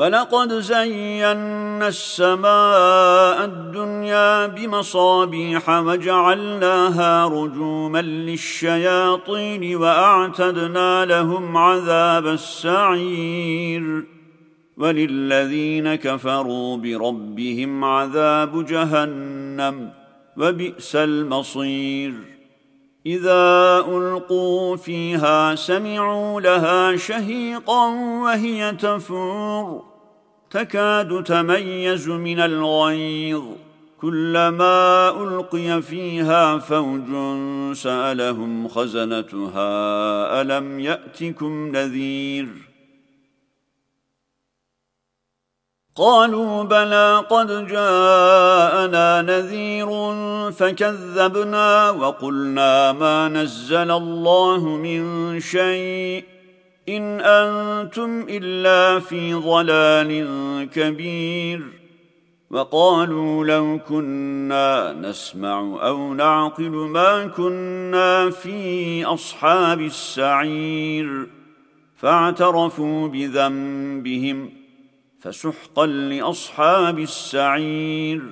ولقد زينا السماء الدنيا بمصابيح وجعلناها رجوما للشياطين وأعتدنا لهم عذاب السعير. وللذين كفروا بربهم عذاب جهنم وبئس المصير. إذا ألقوا فيها سمعوا لها شهيقا وهي تفور. تكاد تميز من الغيظ. كلما ألقي فيها فوج سألهم خزنتها ألم يأتكم نذير؟ قالوا بلى قد جاءنا نذير فكذبنا وقلنا ما نزل الله من شيء. إن أنتم إلا في ضلال كبير وقالوا لو كنا نسمع أو نعقل ما كنا في أصحاب السعير فاعترفوا بذنبهم فسحقا لأصحاب السعير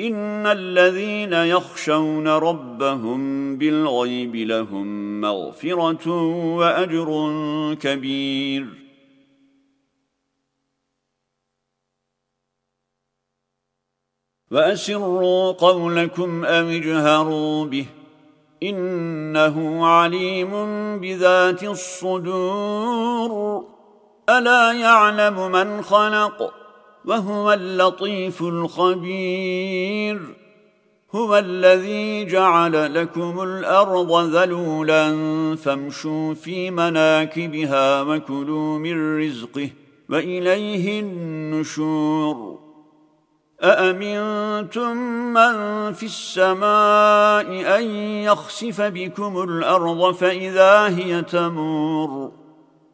ان الذين يخشون ربهم بالغيب لهم مغفره واجر كبير. واسروا قولكم أو اجهروا به انه عليم بذات الصدور الا يعلم من خلق وهو اللطيف الخبير هو الذي جعل لكم الأرض ذلولا فامشوا في مناكبها وكلوا من رزقه وإليه النشور. أأمنتم من في السماء أن يخسف بكم الأرض فإذا هي تمور؟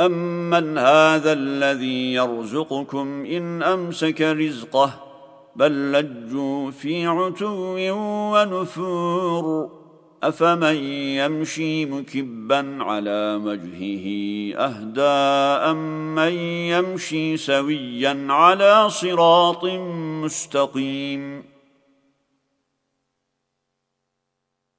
امن هذا الذي يرزقكم ان امسك رزقه بل لجوا في عتو ونفور افمن يمشي مكبا على وجهه اهدى امن يمشي سويا على صراط مستقيم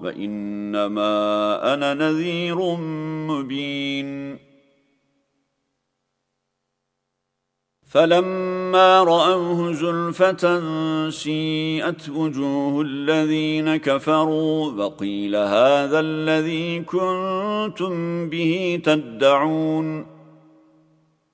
وانما أنا نذير مبين. فلما رأوه زلفة سيئت وجوه الذين كفروا وقيل هذا الذي كنتم به تدعون.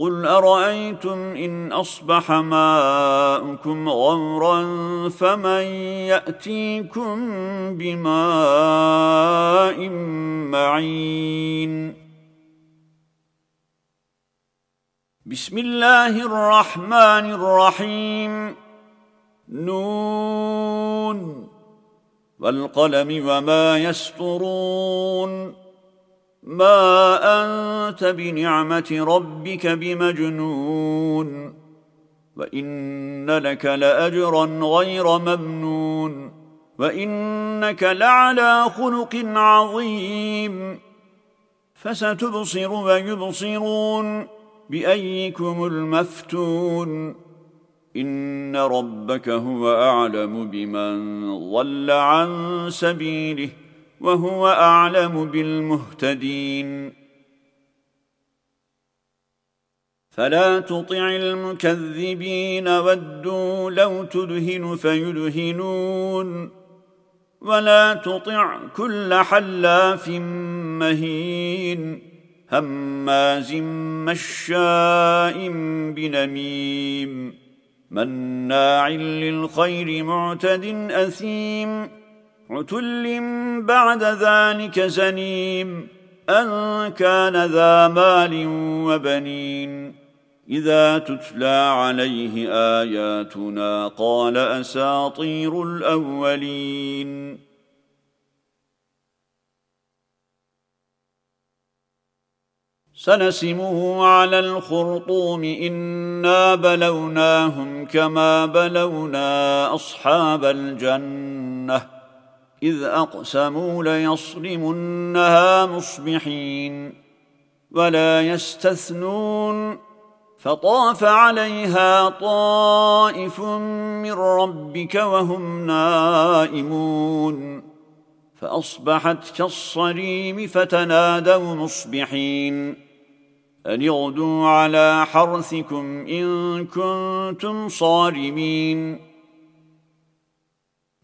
قل ارايتم ان اصبح ماؤكم غورا فمن ياتيكم بماء معين بسم الله الرحمن الرحيم نون والقلم وما يسطرون ما أنت بنعمة ربك بمجنون وإن لك لأجرا غير ممنون وإنك لعلى خلق عظيم فستبصر ويبصرون بأيكم المفتون إن ربك هو أعلم بمن ضل عن سبيله وهو أعلم بالمهتدين. فلا تطع المكذبين ودوا لو تدهن فيدهنون. ولا تطع كل حلاف مهين. هماز مشاء بنميم. مناع للخير معتد أثيم. عتل بعد ذلك زنيم أن كان ذا مال وبنين. إذا تتلى عليه آياتنا قال أساطير الأولين. سنسمه على الخرطوم. إنا بلوناهم كما بلونا أصحاب الجنة. إذ أقسموا ليصرمنها مصبحين ولا يستثنون فطاف عليها طائف من ربك وهم نائمون فأصبحت كالصريم فتنادوا مصبحين أن على حرثكم إن كنتم صارمين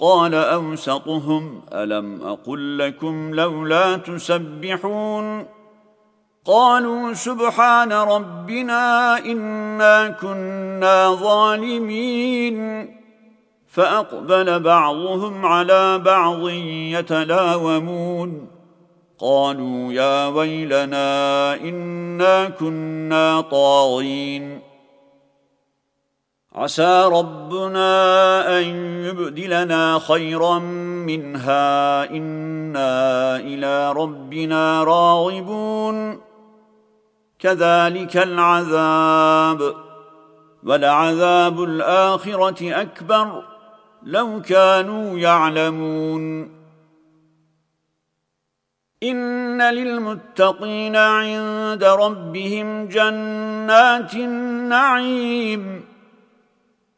قال أوسطهم ألم أقل لكم لولا تسبحون؟ قالوا سبحان ربنا إنا كنا ظالمين. فأقبل بعضهم على بعض يتلاومون. قالوا يا ويلنا إنا كنا طاغين. عسى ربنا أن يبدلنا خيرا منها. إنا إلى ربنا راغبون. كذلك العذاب. ولعذاب الآخرة أكبر. لو كانوا يعلمون. إن للمتقين عند ربهم جنات النعيم.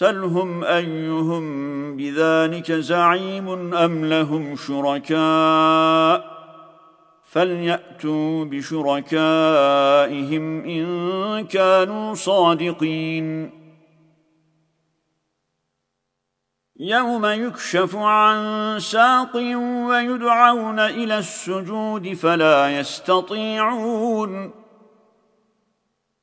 سلهم أيهم بذلك زعيم أم لهم شركاء فليأتوا بشركائهم إن كانوا صادقين. يوم يكشف عن ساق ويدعون إلى السجود فلا يستطيعون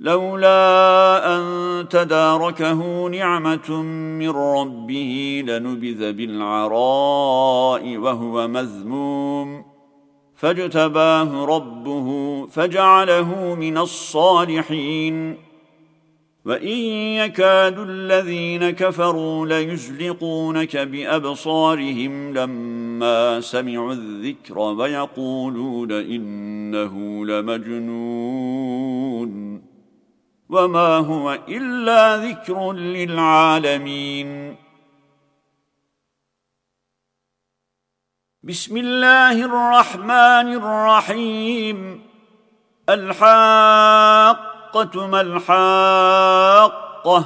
لولا أن تداركه نعمة من ربه لنبذ بالعراء وهو مذموم. فاجتباه ربه فجعله من الصالحين. وإن يكاد الذين كفروا ليزلقونك بأبصارهم لما سمعوا الذكر ويقولون إنه لمجنون. وما هو الا ذكر للعالمين. بسم الله الرحمن الرحيم. الحاق الحاقة ما الحاقة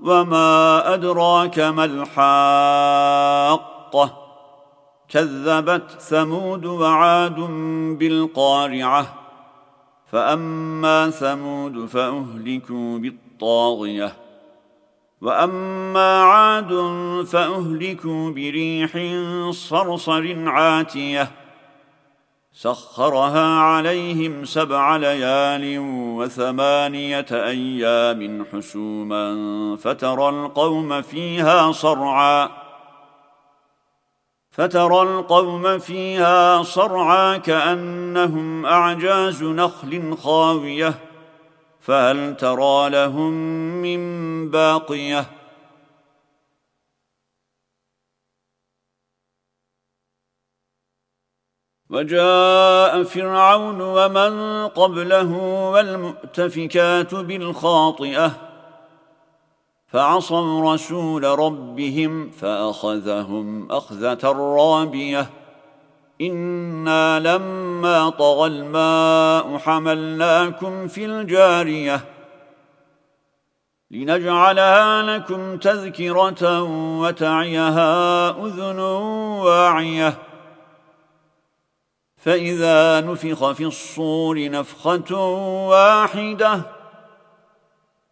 وما أدراك ما الحاقة. كذبت ثمود وعاد بالقارعة. فأما ثمود فأهلكوا بالطاغية وأما عاد فأهلكوا بريح صرصر عاتيه سخرها عليهم سبع ليال وثمانيه أيام حسوما فترى القوم فيها صرعا فترى القوم فيها صرعا كأنهم أعجاز نخل خاوية فهل ترى لهم من باقية؟ وجاء فرعون ومن قبله والمؤتفكات بالخاطئة فعصوا رسول ربهم فأخذهم أخذة رابية. إنا لما طغى الماء حملناكم في الجارية. لنجعلها لكم تذكرة وتعيها أذن واعية. فإذا نفخ في الصور نفخة واحدة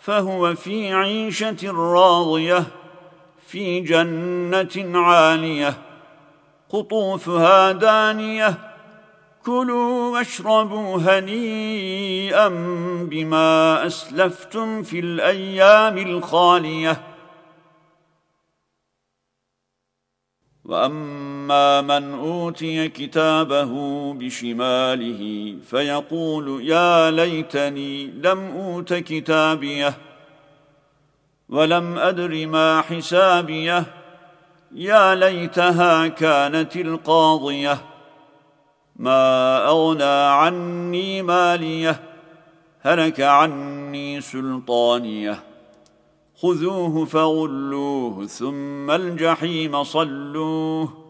فهو في عيشة راضية في جنة عالية قطوفها دانية كلوا واشربوا هنيئا بما أسلفتم في الأيام الخالية. وأما من أوتي كتابه بشماله فيقول يا ليتني لم أوت كتابيه ولم أدر ما حسابيه يا ليتها كانت القاضية ما أغنى عني ماليه هلك عني سلطانيه خذوه فغلوه ثم الجحيم صلوه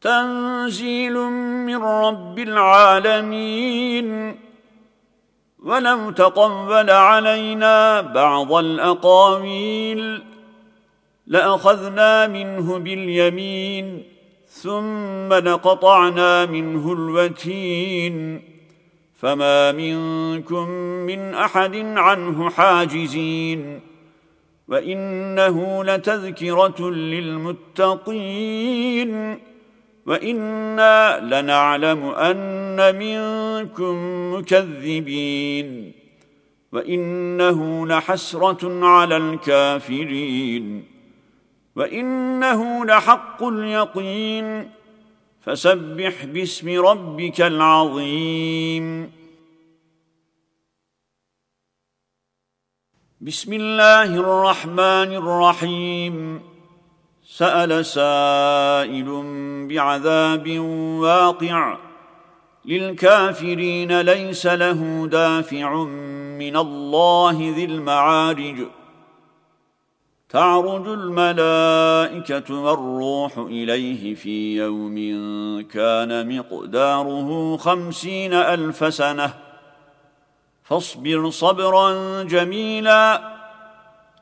تنزيل من رب العالمين. ولو تقبل علينا بعض الأقاويل لأخذنا منه باليمين ثم لقطعنا منه الوتين. فما منكم من أحد عنه حاجزين. وإنه لتذكرة للمتقين. وإنا لنعلم أن منكم مكذبين وإنه لحسرة على الكافرين وإنه لحق اليقين فسبح باسم ربك العظيم. بسم الله الرحمن الرحيم. سأل سائل بعذاب واقع للكافرين ليس له دافع من الله ذي المعارج. تعرج الملائكة والروح إليه في يوم كان مقداره خمسين ألف سنة. فاصبر صبرا جميلا.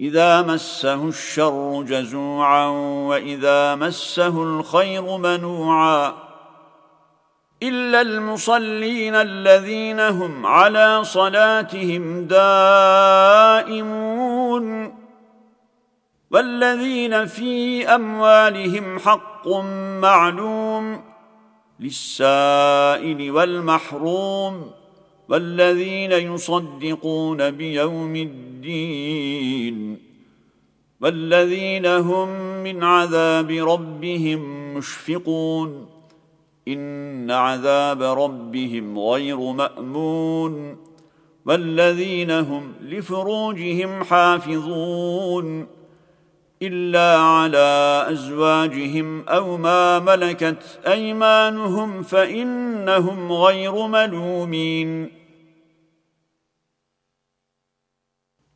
إذا مسه الشر جزوعا وإذا مسه الخير منوعا إلا المصلين الذين هم على صلاتهم دائمون والذين في أموالهم حق معلوم للسائل والمحروم والذين يصدقون بيوم الدين والذين هم من عذاب ربهم مشفقون. إن عذاب ربهم غير مأمون. والذين هم لفروجهم حافظون. إلا على أزواجهم أو ما ملكت أيمانهم فإنهم غير ملومين.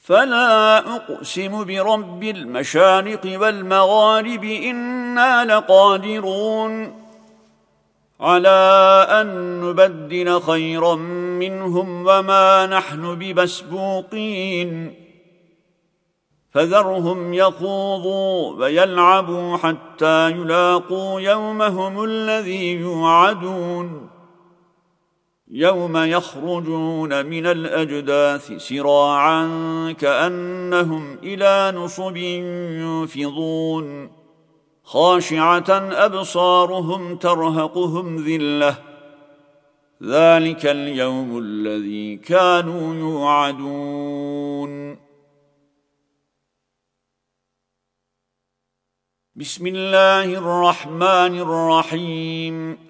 فلا أقسم برب المشارق والمغارب إنا لقادرون على أن نبدل خيرا منهم وما نحن بمسبوقين فذرهم يخوضوا ويلعبوا حتى يلاقوا يومهم الذي يوعدون يوم يخرجون من الأجداث سراعا كأنهم إلى نصب ينفضون. خاشعة أبصارهم ترهقهم ذلة. ذلك اليوم الذي كانوا يوعدون. بسم الله الرحمن الرحيم.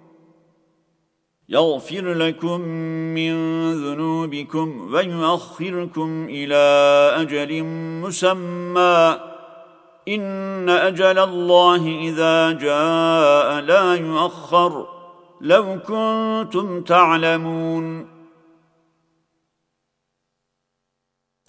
يغفر لكم من ذنوبكم ويؤخركم إلى أجل مسمى. إن أجل الله إذا جاء لا يؤخر. لو كنتم تعلمون.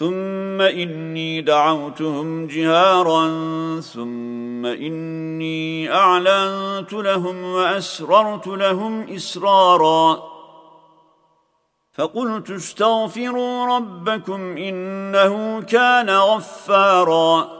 ثم اني دعوتهم جهارا ثم اني اعلنت لهم واسررت لهم اسرارا فقلت استغفروا ربكم انه كان غفارا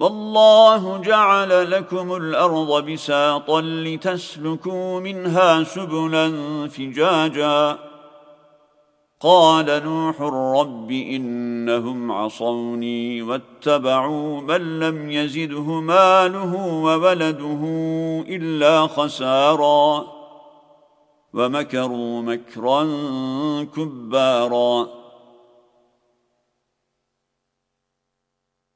والله جعل لكم الأرض بساطا لتسلكوا منها سبلا فجاجا. قال نوح رب إنهم عصوني واتبعوا من لم يزده ماله وولده إلا خسارا. ومكروا مكرا كبارا.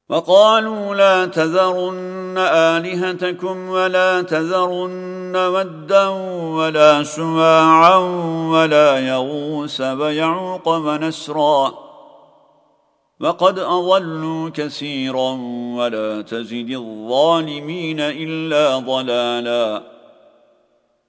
وقالوا لا تذرن آلهتكم ولا تذرن ودا ولا سواعا ولا يغوس ويعوق ونسرا. وقد أضلوا كثيرا ولا تزد الظالمين إلا ضلالا.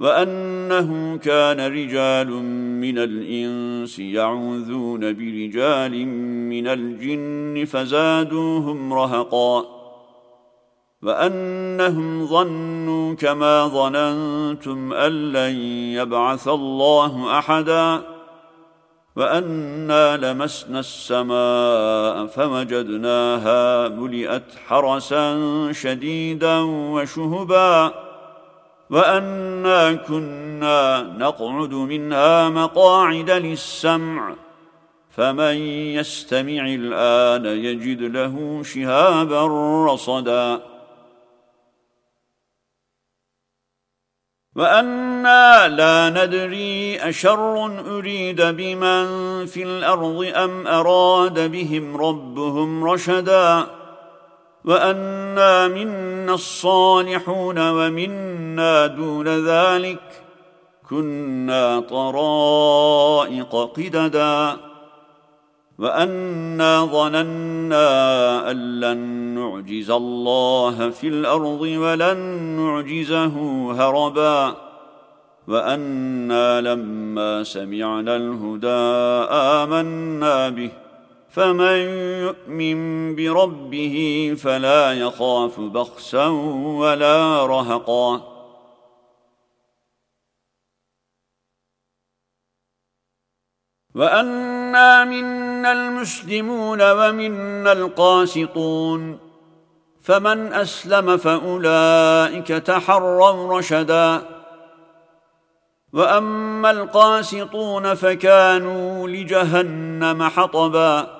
وانه كان رجال من الإنس يعوذون برجال من الجن فزادوهم رهقا. وأنهم ظنوا كما ظننتم أن لن يبعث الله أحدا. وأنا لمسنا السماء فوجدناها ملئت حرسا شديدا وشهبا. وأنا كنا نقعد منها مقاعد للسمع فمن يستمع الآن يجد له شهابا رصدا. وأنا لا ندري أشر أريد بمن في الأرض أم أراد بهم ربهم رشدا. وانا منا الصالحون ومنا دون ذلك كنا طرائق قددا وانا ظننا ان لن نعجز الله في الأرض ولن نعجزه هربا وأنا لما سمعنا الهدى امنا به فمن يؤمن بربه فلا يخاف بخسا ولا رهقا. وأنا منا المسلمون ومنا القاسطون. فمن أسلم فأولئك تحروا رشدا. وأما القاسطون فكانوا لجهنم حطبا.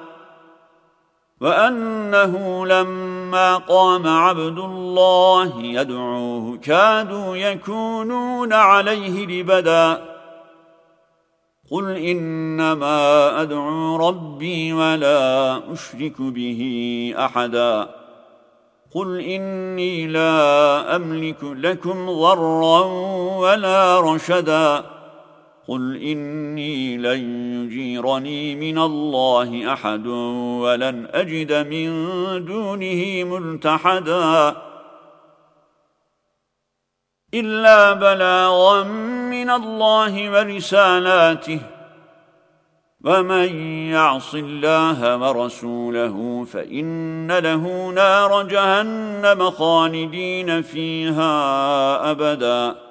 وأنه لما قام عبد الله يدعوه كادوا يكونون عليه لبدا. قل إنما أدعو ربي ولا أشرك به أحدا. قل إني لا أملك لكم ضرا ولا رشدا. قل اني لن يجيرني من الله احد ولن اجد من دونه ملتحدا الا بلاغا من الله ورسالاته ومن يعص الله ورسوله فان له نار جهنم خالدين فيها ابدا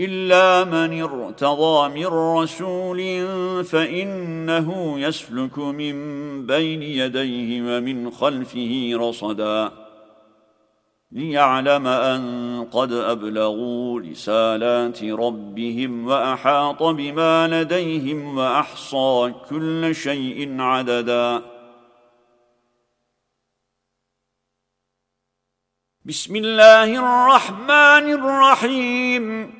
إلا من ارتضى من رسول فإنه يسلك من بين يديه ومن خلفه رصدا ليعلم أن قد أبلغوا رسالات ربهم وأحاط بما لديهم وأحصى كل شيء عددا. بسم الله الرحمن الرحيم.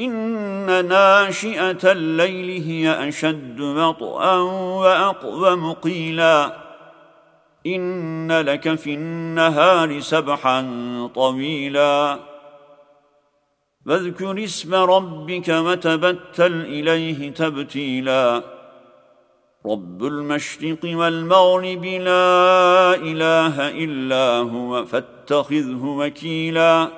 إن ناشئة الليل هي أشد وطئا وأقوم قيلا. إن لك في النهار سبحا طويلا. واذكر اسم ربك وتبتل إليه تبتيلا. رب المشرق والمغرب لا إله إلا هو فاتخذه وكيلا.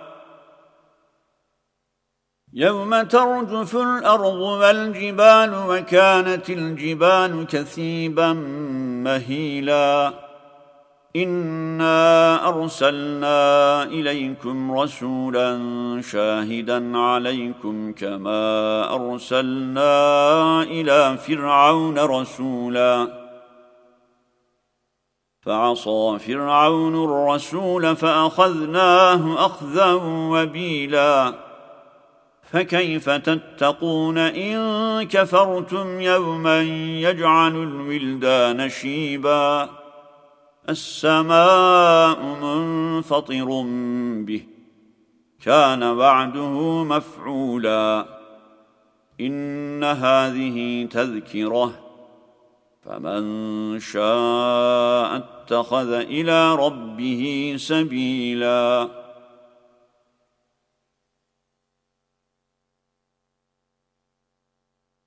يوم ترجف الأرض والجبال وكانت الجبال كثيبا مهيلا. إنا أرسلنا إليكم رسولا شاهدا عليكم كما أرسلنا إلى فرعون رسولا. فعصى فرعون الرسول فأخذناه أخذا وبيلا. فكيف تتقون إن كفرتم يوما يجعل الولدان شيبا؟ السماء منفطر به كان وعده مفعولا. إن هذه تذكرة فمن شاء اتخذ إلى ربه سبيلا.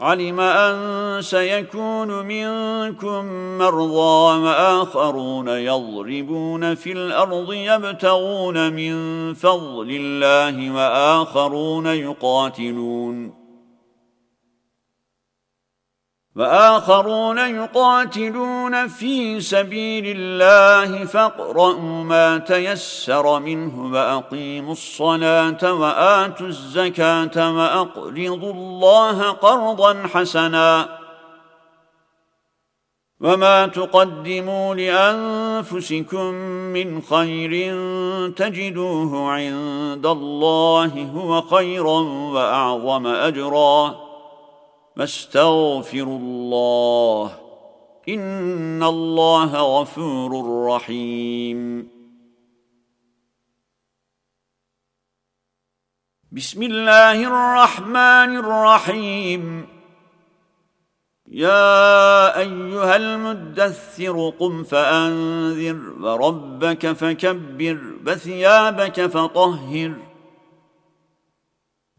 علم أن سيكون منكم مرضى وآخرون يضربون في الأرض يبتغون من فضل الله وآخرون يقاتلون. وآخرون يقاتلون في سبيل الله فاقرؤوا ما تيسر منه وأقيموا الصلاة وآتوا الزكاة وأقرضوا الله قرضا حسنا وما تقدموا لأنفسكم من خير تجدوه عند الله هو خيرا وأعظم أجرا فاستغفروا الله. إن الله غفور رحيم. بسم الله الرحمن الرحيم. يا أيها المدثر قم فأنذر وربك فكبر وثيابك فطهر.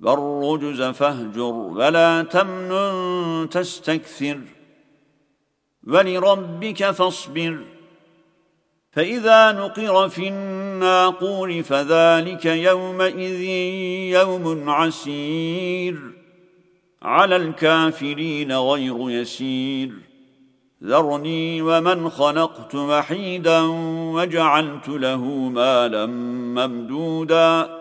والرجز فاهجر ولا تمنن تستكثر ولربك فاصبر فاذا نقر في الناقور فذلك يومئذ يوم عسير على الكافرين غير يسير ذرني ومن خلقت وحيدا وجعلت له مالا ممدودا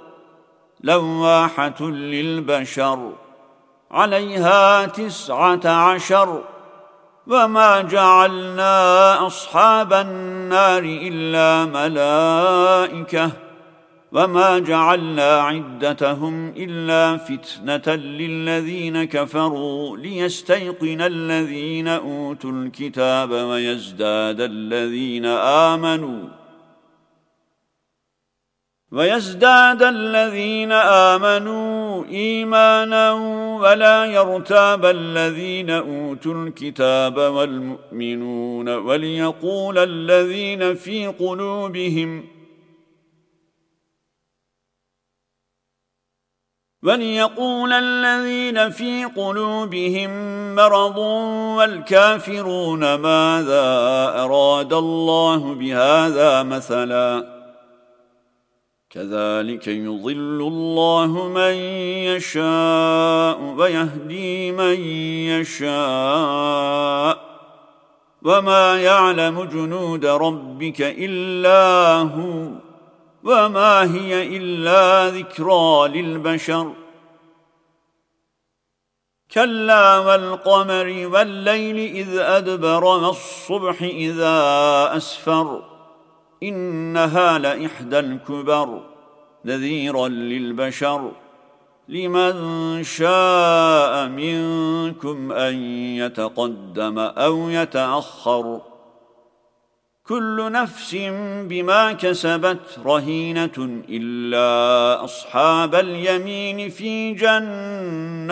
لواحة للبشر عليها تسعة عشر وما جعلنا أصحاب النار إلا ملائكة وما جعلنا عدتهم إلا فتنة للذين كفروا ليستيقن الذين أوتوا الكتاب ويزداد الذين آمنوا. ويزداد الذين آمنوا إيمانا ولا يرتاب الذين أوتوا الكتاب والمؤمنون وليقول الذين في قلوبهم وليقول الذين في قلوبهم مرض والكافرون ماذا أراد الله بهذا مثلا كذلك يضل الله من يشاء ويهدي من يشاء وما يعلم جنود ربك إلا هو وما هي إلا ذكرى للبشر كلا والقمر والليل إذ أدبر والصبح إذا أسفر إنها لإحدى الكبر نذيرا للبشر. لمن شاء منكم أن يتقدم أو يتأخر. كل نفس بما كسبت رهينة إلا أصحاب اليمين في جنات.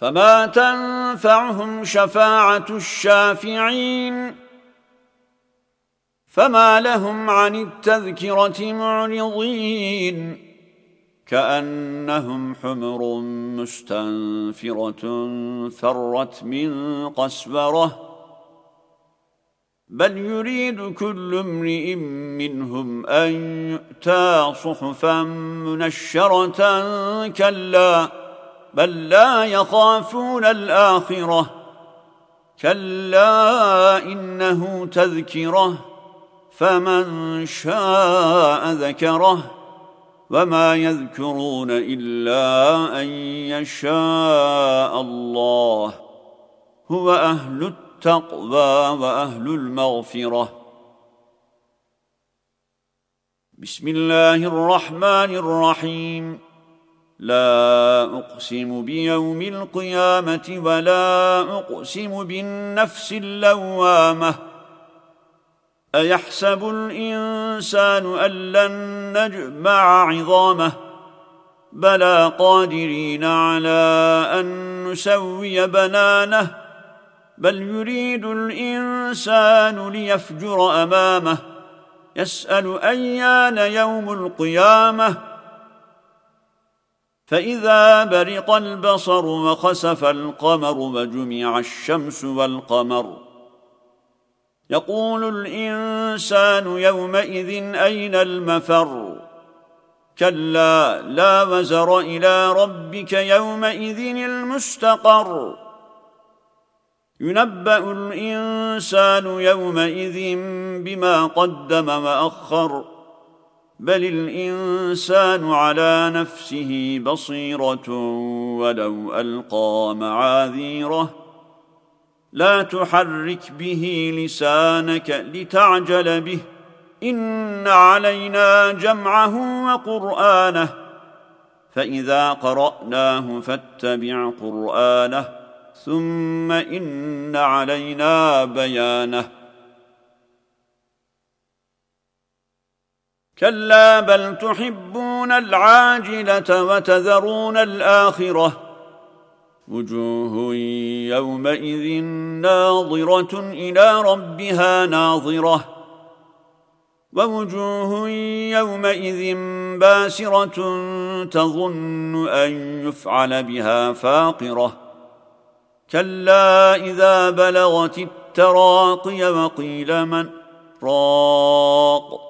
فما تنفعهم شفاعه الشافعين فما لهم عن التذكره معرضين كانهم حمر مستنفره فرت من قسوره بل يريد كل امرئ منهم ان يؤتى صحفا منشره كلا بل لا يخافون الآخرة. كلا إنه تذكرة فمن شاء ذكره وما يذكرون إلا أن يشاء الله. هو أهل التقوى وأهل المغفرة. بسم الله الرحمن الرحيم. لا أقسم بيوم القيامة ولا أقسم بالنفس اللوامة. أيحسب الإنسان أن لن نجمع عظامه؟ بلى قادرين على أن نسوي بنانه. بل يريد الإنسان ليفجر أمامه. يسأل أيان يوم القيامة؟ فإذا برق البصر وخسف القمر وجمع الشمس والقمر. يقول الإنسان يومئذ أين المفر؟ كلا لا وزر إلى ربك يومئذ المستقر. ينبأ الإنسان يومئذ بما قدم وأخر. بل الإنسان على نفسه بصيرة ولو ألقى معاذيره. لا تحرك به لسانك لتعجل به. إن علينا جمعه وقرآنه. فإذا قرأناه فاتبع قرآنه. ثم إن علينا بيانه. كلا بل تحبون العاجلة وتذرون الآخرة. وجوه يومئذ ناظرة إلى ربها ناظرة. ووجوه يومئذ باسرة تظن أن يفعل بها فاقرة. كلا إذا بلغت التراقي وقيل من راق.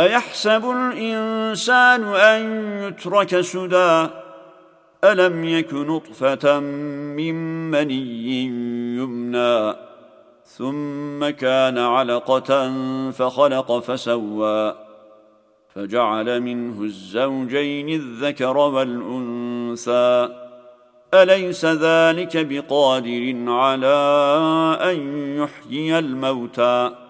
أيحسب الإنسان أن يترك سدى؟ ألم يك نطفة من مني يمنى؟ ثم كان علقة فخلق فسوى. فجعل منه الزوجين الذكر والأنثى. أليس ذلك بقادر على أن يحيي الموتى؟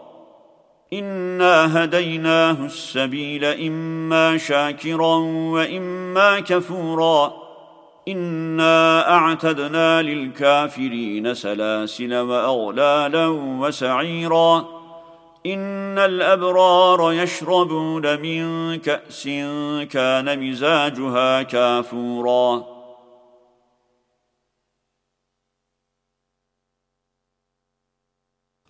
انا هديناه السبيل اما شاكرا واما كفورا انا اعتدنا للكافرين سلاسل واغلالا وسعيرا ان الابرار يشربون من كاس كان مزاجها كافورا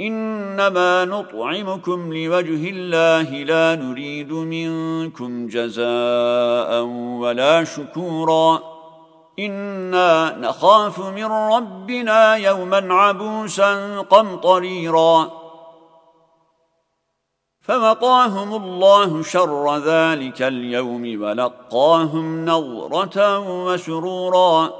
إنما نطعمكم لوجه الله لا نريد منكم جزاء ولا شكورا. إنا نخاف من ربنا يوما عبوسا قمطريرا. فوقاهم الله شر ذلك اليوم ولقاهم نظرة وسرورا.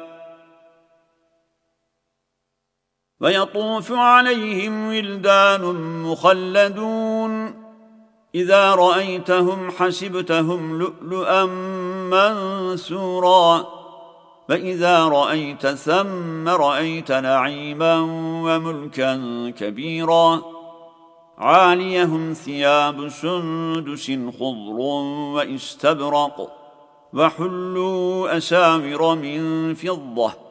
ويطوف عليهم ولدان مخلدون. إذا رأيتهم حسبتهم لؤلؤا منثورا. فإذا رأيت ثم رأيت نعيما وملكا كبيرا. عاليهم ثياب سندس خضر واستبرق وحلوا أساور من فضة.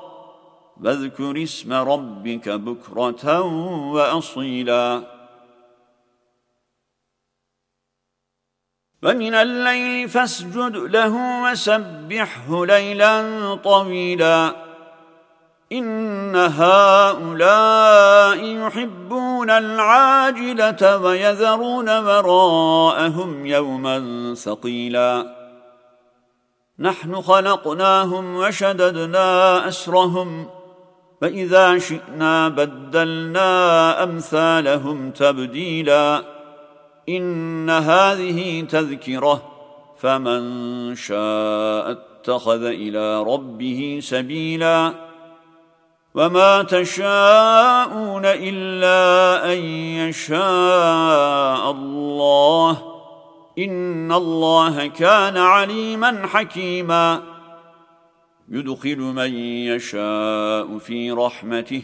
واذكر اسم ربك بكرة وأصيلا. ومن الليل فاسجد له وسبحه ليلا طويلا. إن هؤلاء يحبون العاجلة ويذرون وراءهم يوما ثقيلا. نحن خلقناهم وشددنا أسرهم. فإذا شئنا بدلنا أمثالهم تبديلا. إن هذه تذكرة فمن شاء اتخذ إلى ربه سبيلا. وما تشاءون إلا أن يشاء الله. إن الله كان عليما حكيما. يدخل من يشاء في رحمته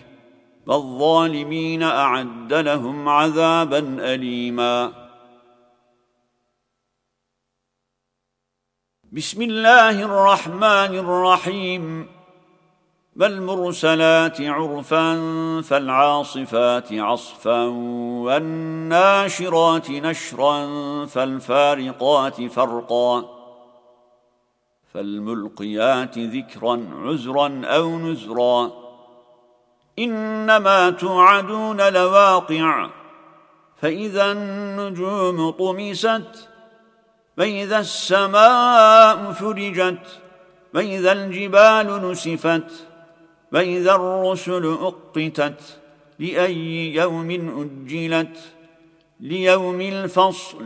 والظالمين أعد لهم عذابا اليما. بسم الله الرحمن الرحيم. والمرسلات عرفا فالعاصفات عصفا والناشرات نشرا فالفارقات فرقا. فالملقيات ذكرا عزرا أو نزرا. إنما توعدون لواقع فإذا النجوم طمست فإذا السماء فرجت فإذا الجبال نسفت واذا الرسل أقتت لأي يوم أجلت ليوم الفصل.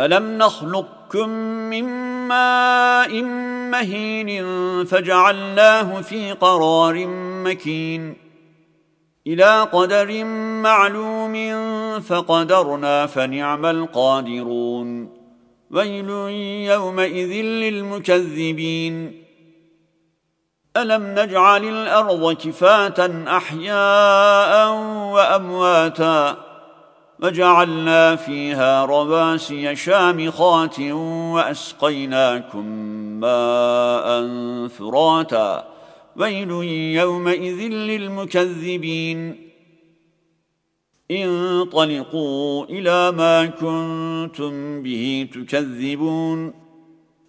ألم نخلقكم من ماء مهين فجعلناه في قرار مكين إلى قدر معلوم فقدرنا فنعم القادرون ويل يومئذ للمكذبين ألم نجعل الأرض كفاة أحياء وأمواتا وجعلنا فيها رواسي شامخات وأسقيناكم ماء فراتا. ويل يومئذ للمكذبين. انطلقوا إلى ما كنتم به تكذبون.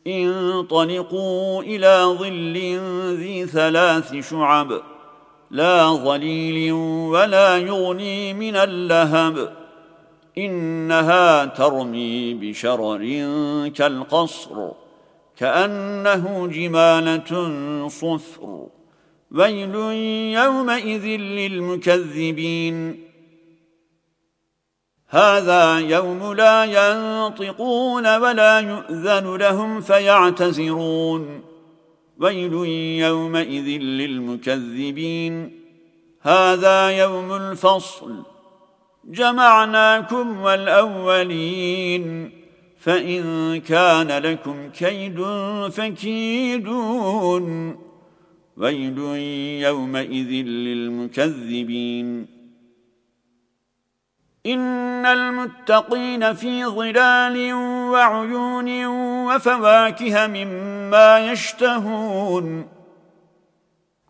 انطلقوا إلى ظل ذي ثلاث شعب. لا ظليل ولا يغني من اللهب. إنها ترمي بشرر كالقصر كأنه جمالة صفر. ويل يومئذ للمكذبين. هذا يوم لا ينطقون ولا يؤذن لهم فيعتذرون. ويل يومئذ للمكذبين. هذا يوم الفصل. جمعناكم والأولين فإن كان لكم كيد فكيدون. ويل يومئذ للمكذبين. إن المتقين في ظلال وعيون وفواكه مما يشتهون.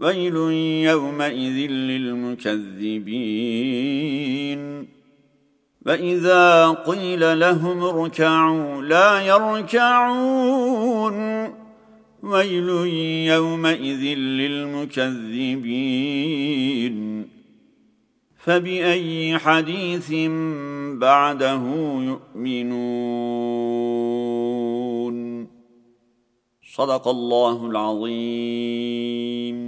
ويل يومئذ للمكذبين. فاذا قيل لهم اركعوا لا يركعون. ويل يومئذ للمكذبين. فبأي حديث بعده يؤمنون؟ صدق الله العظيم.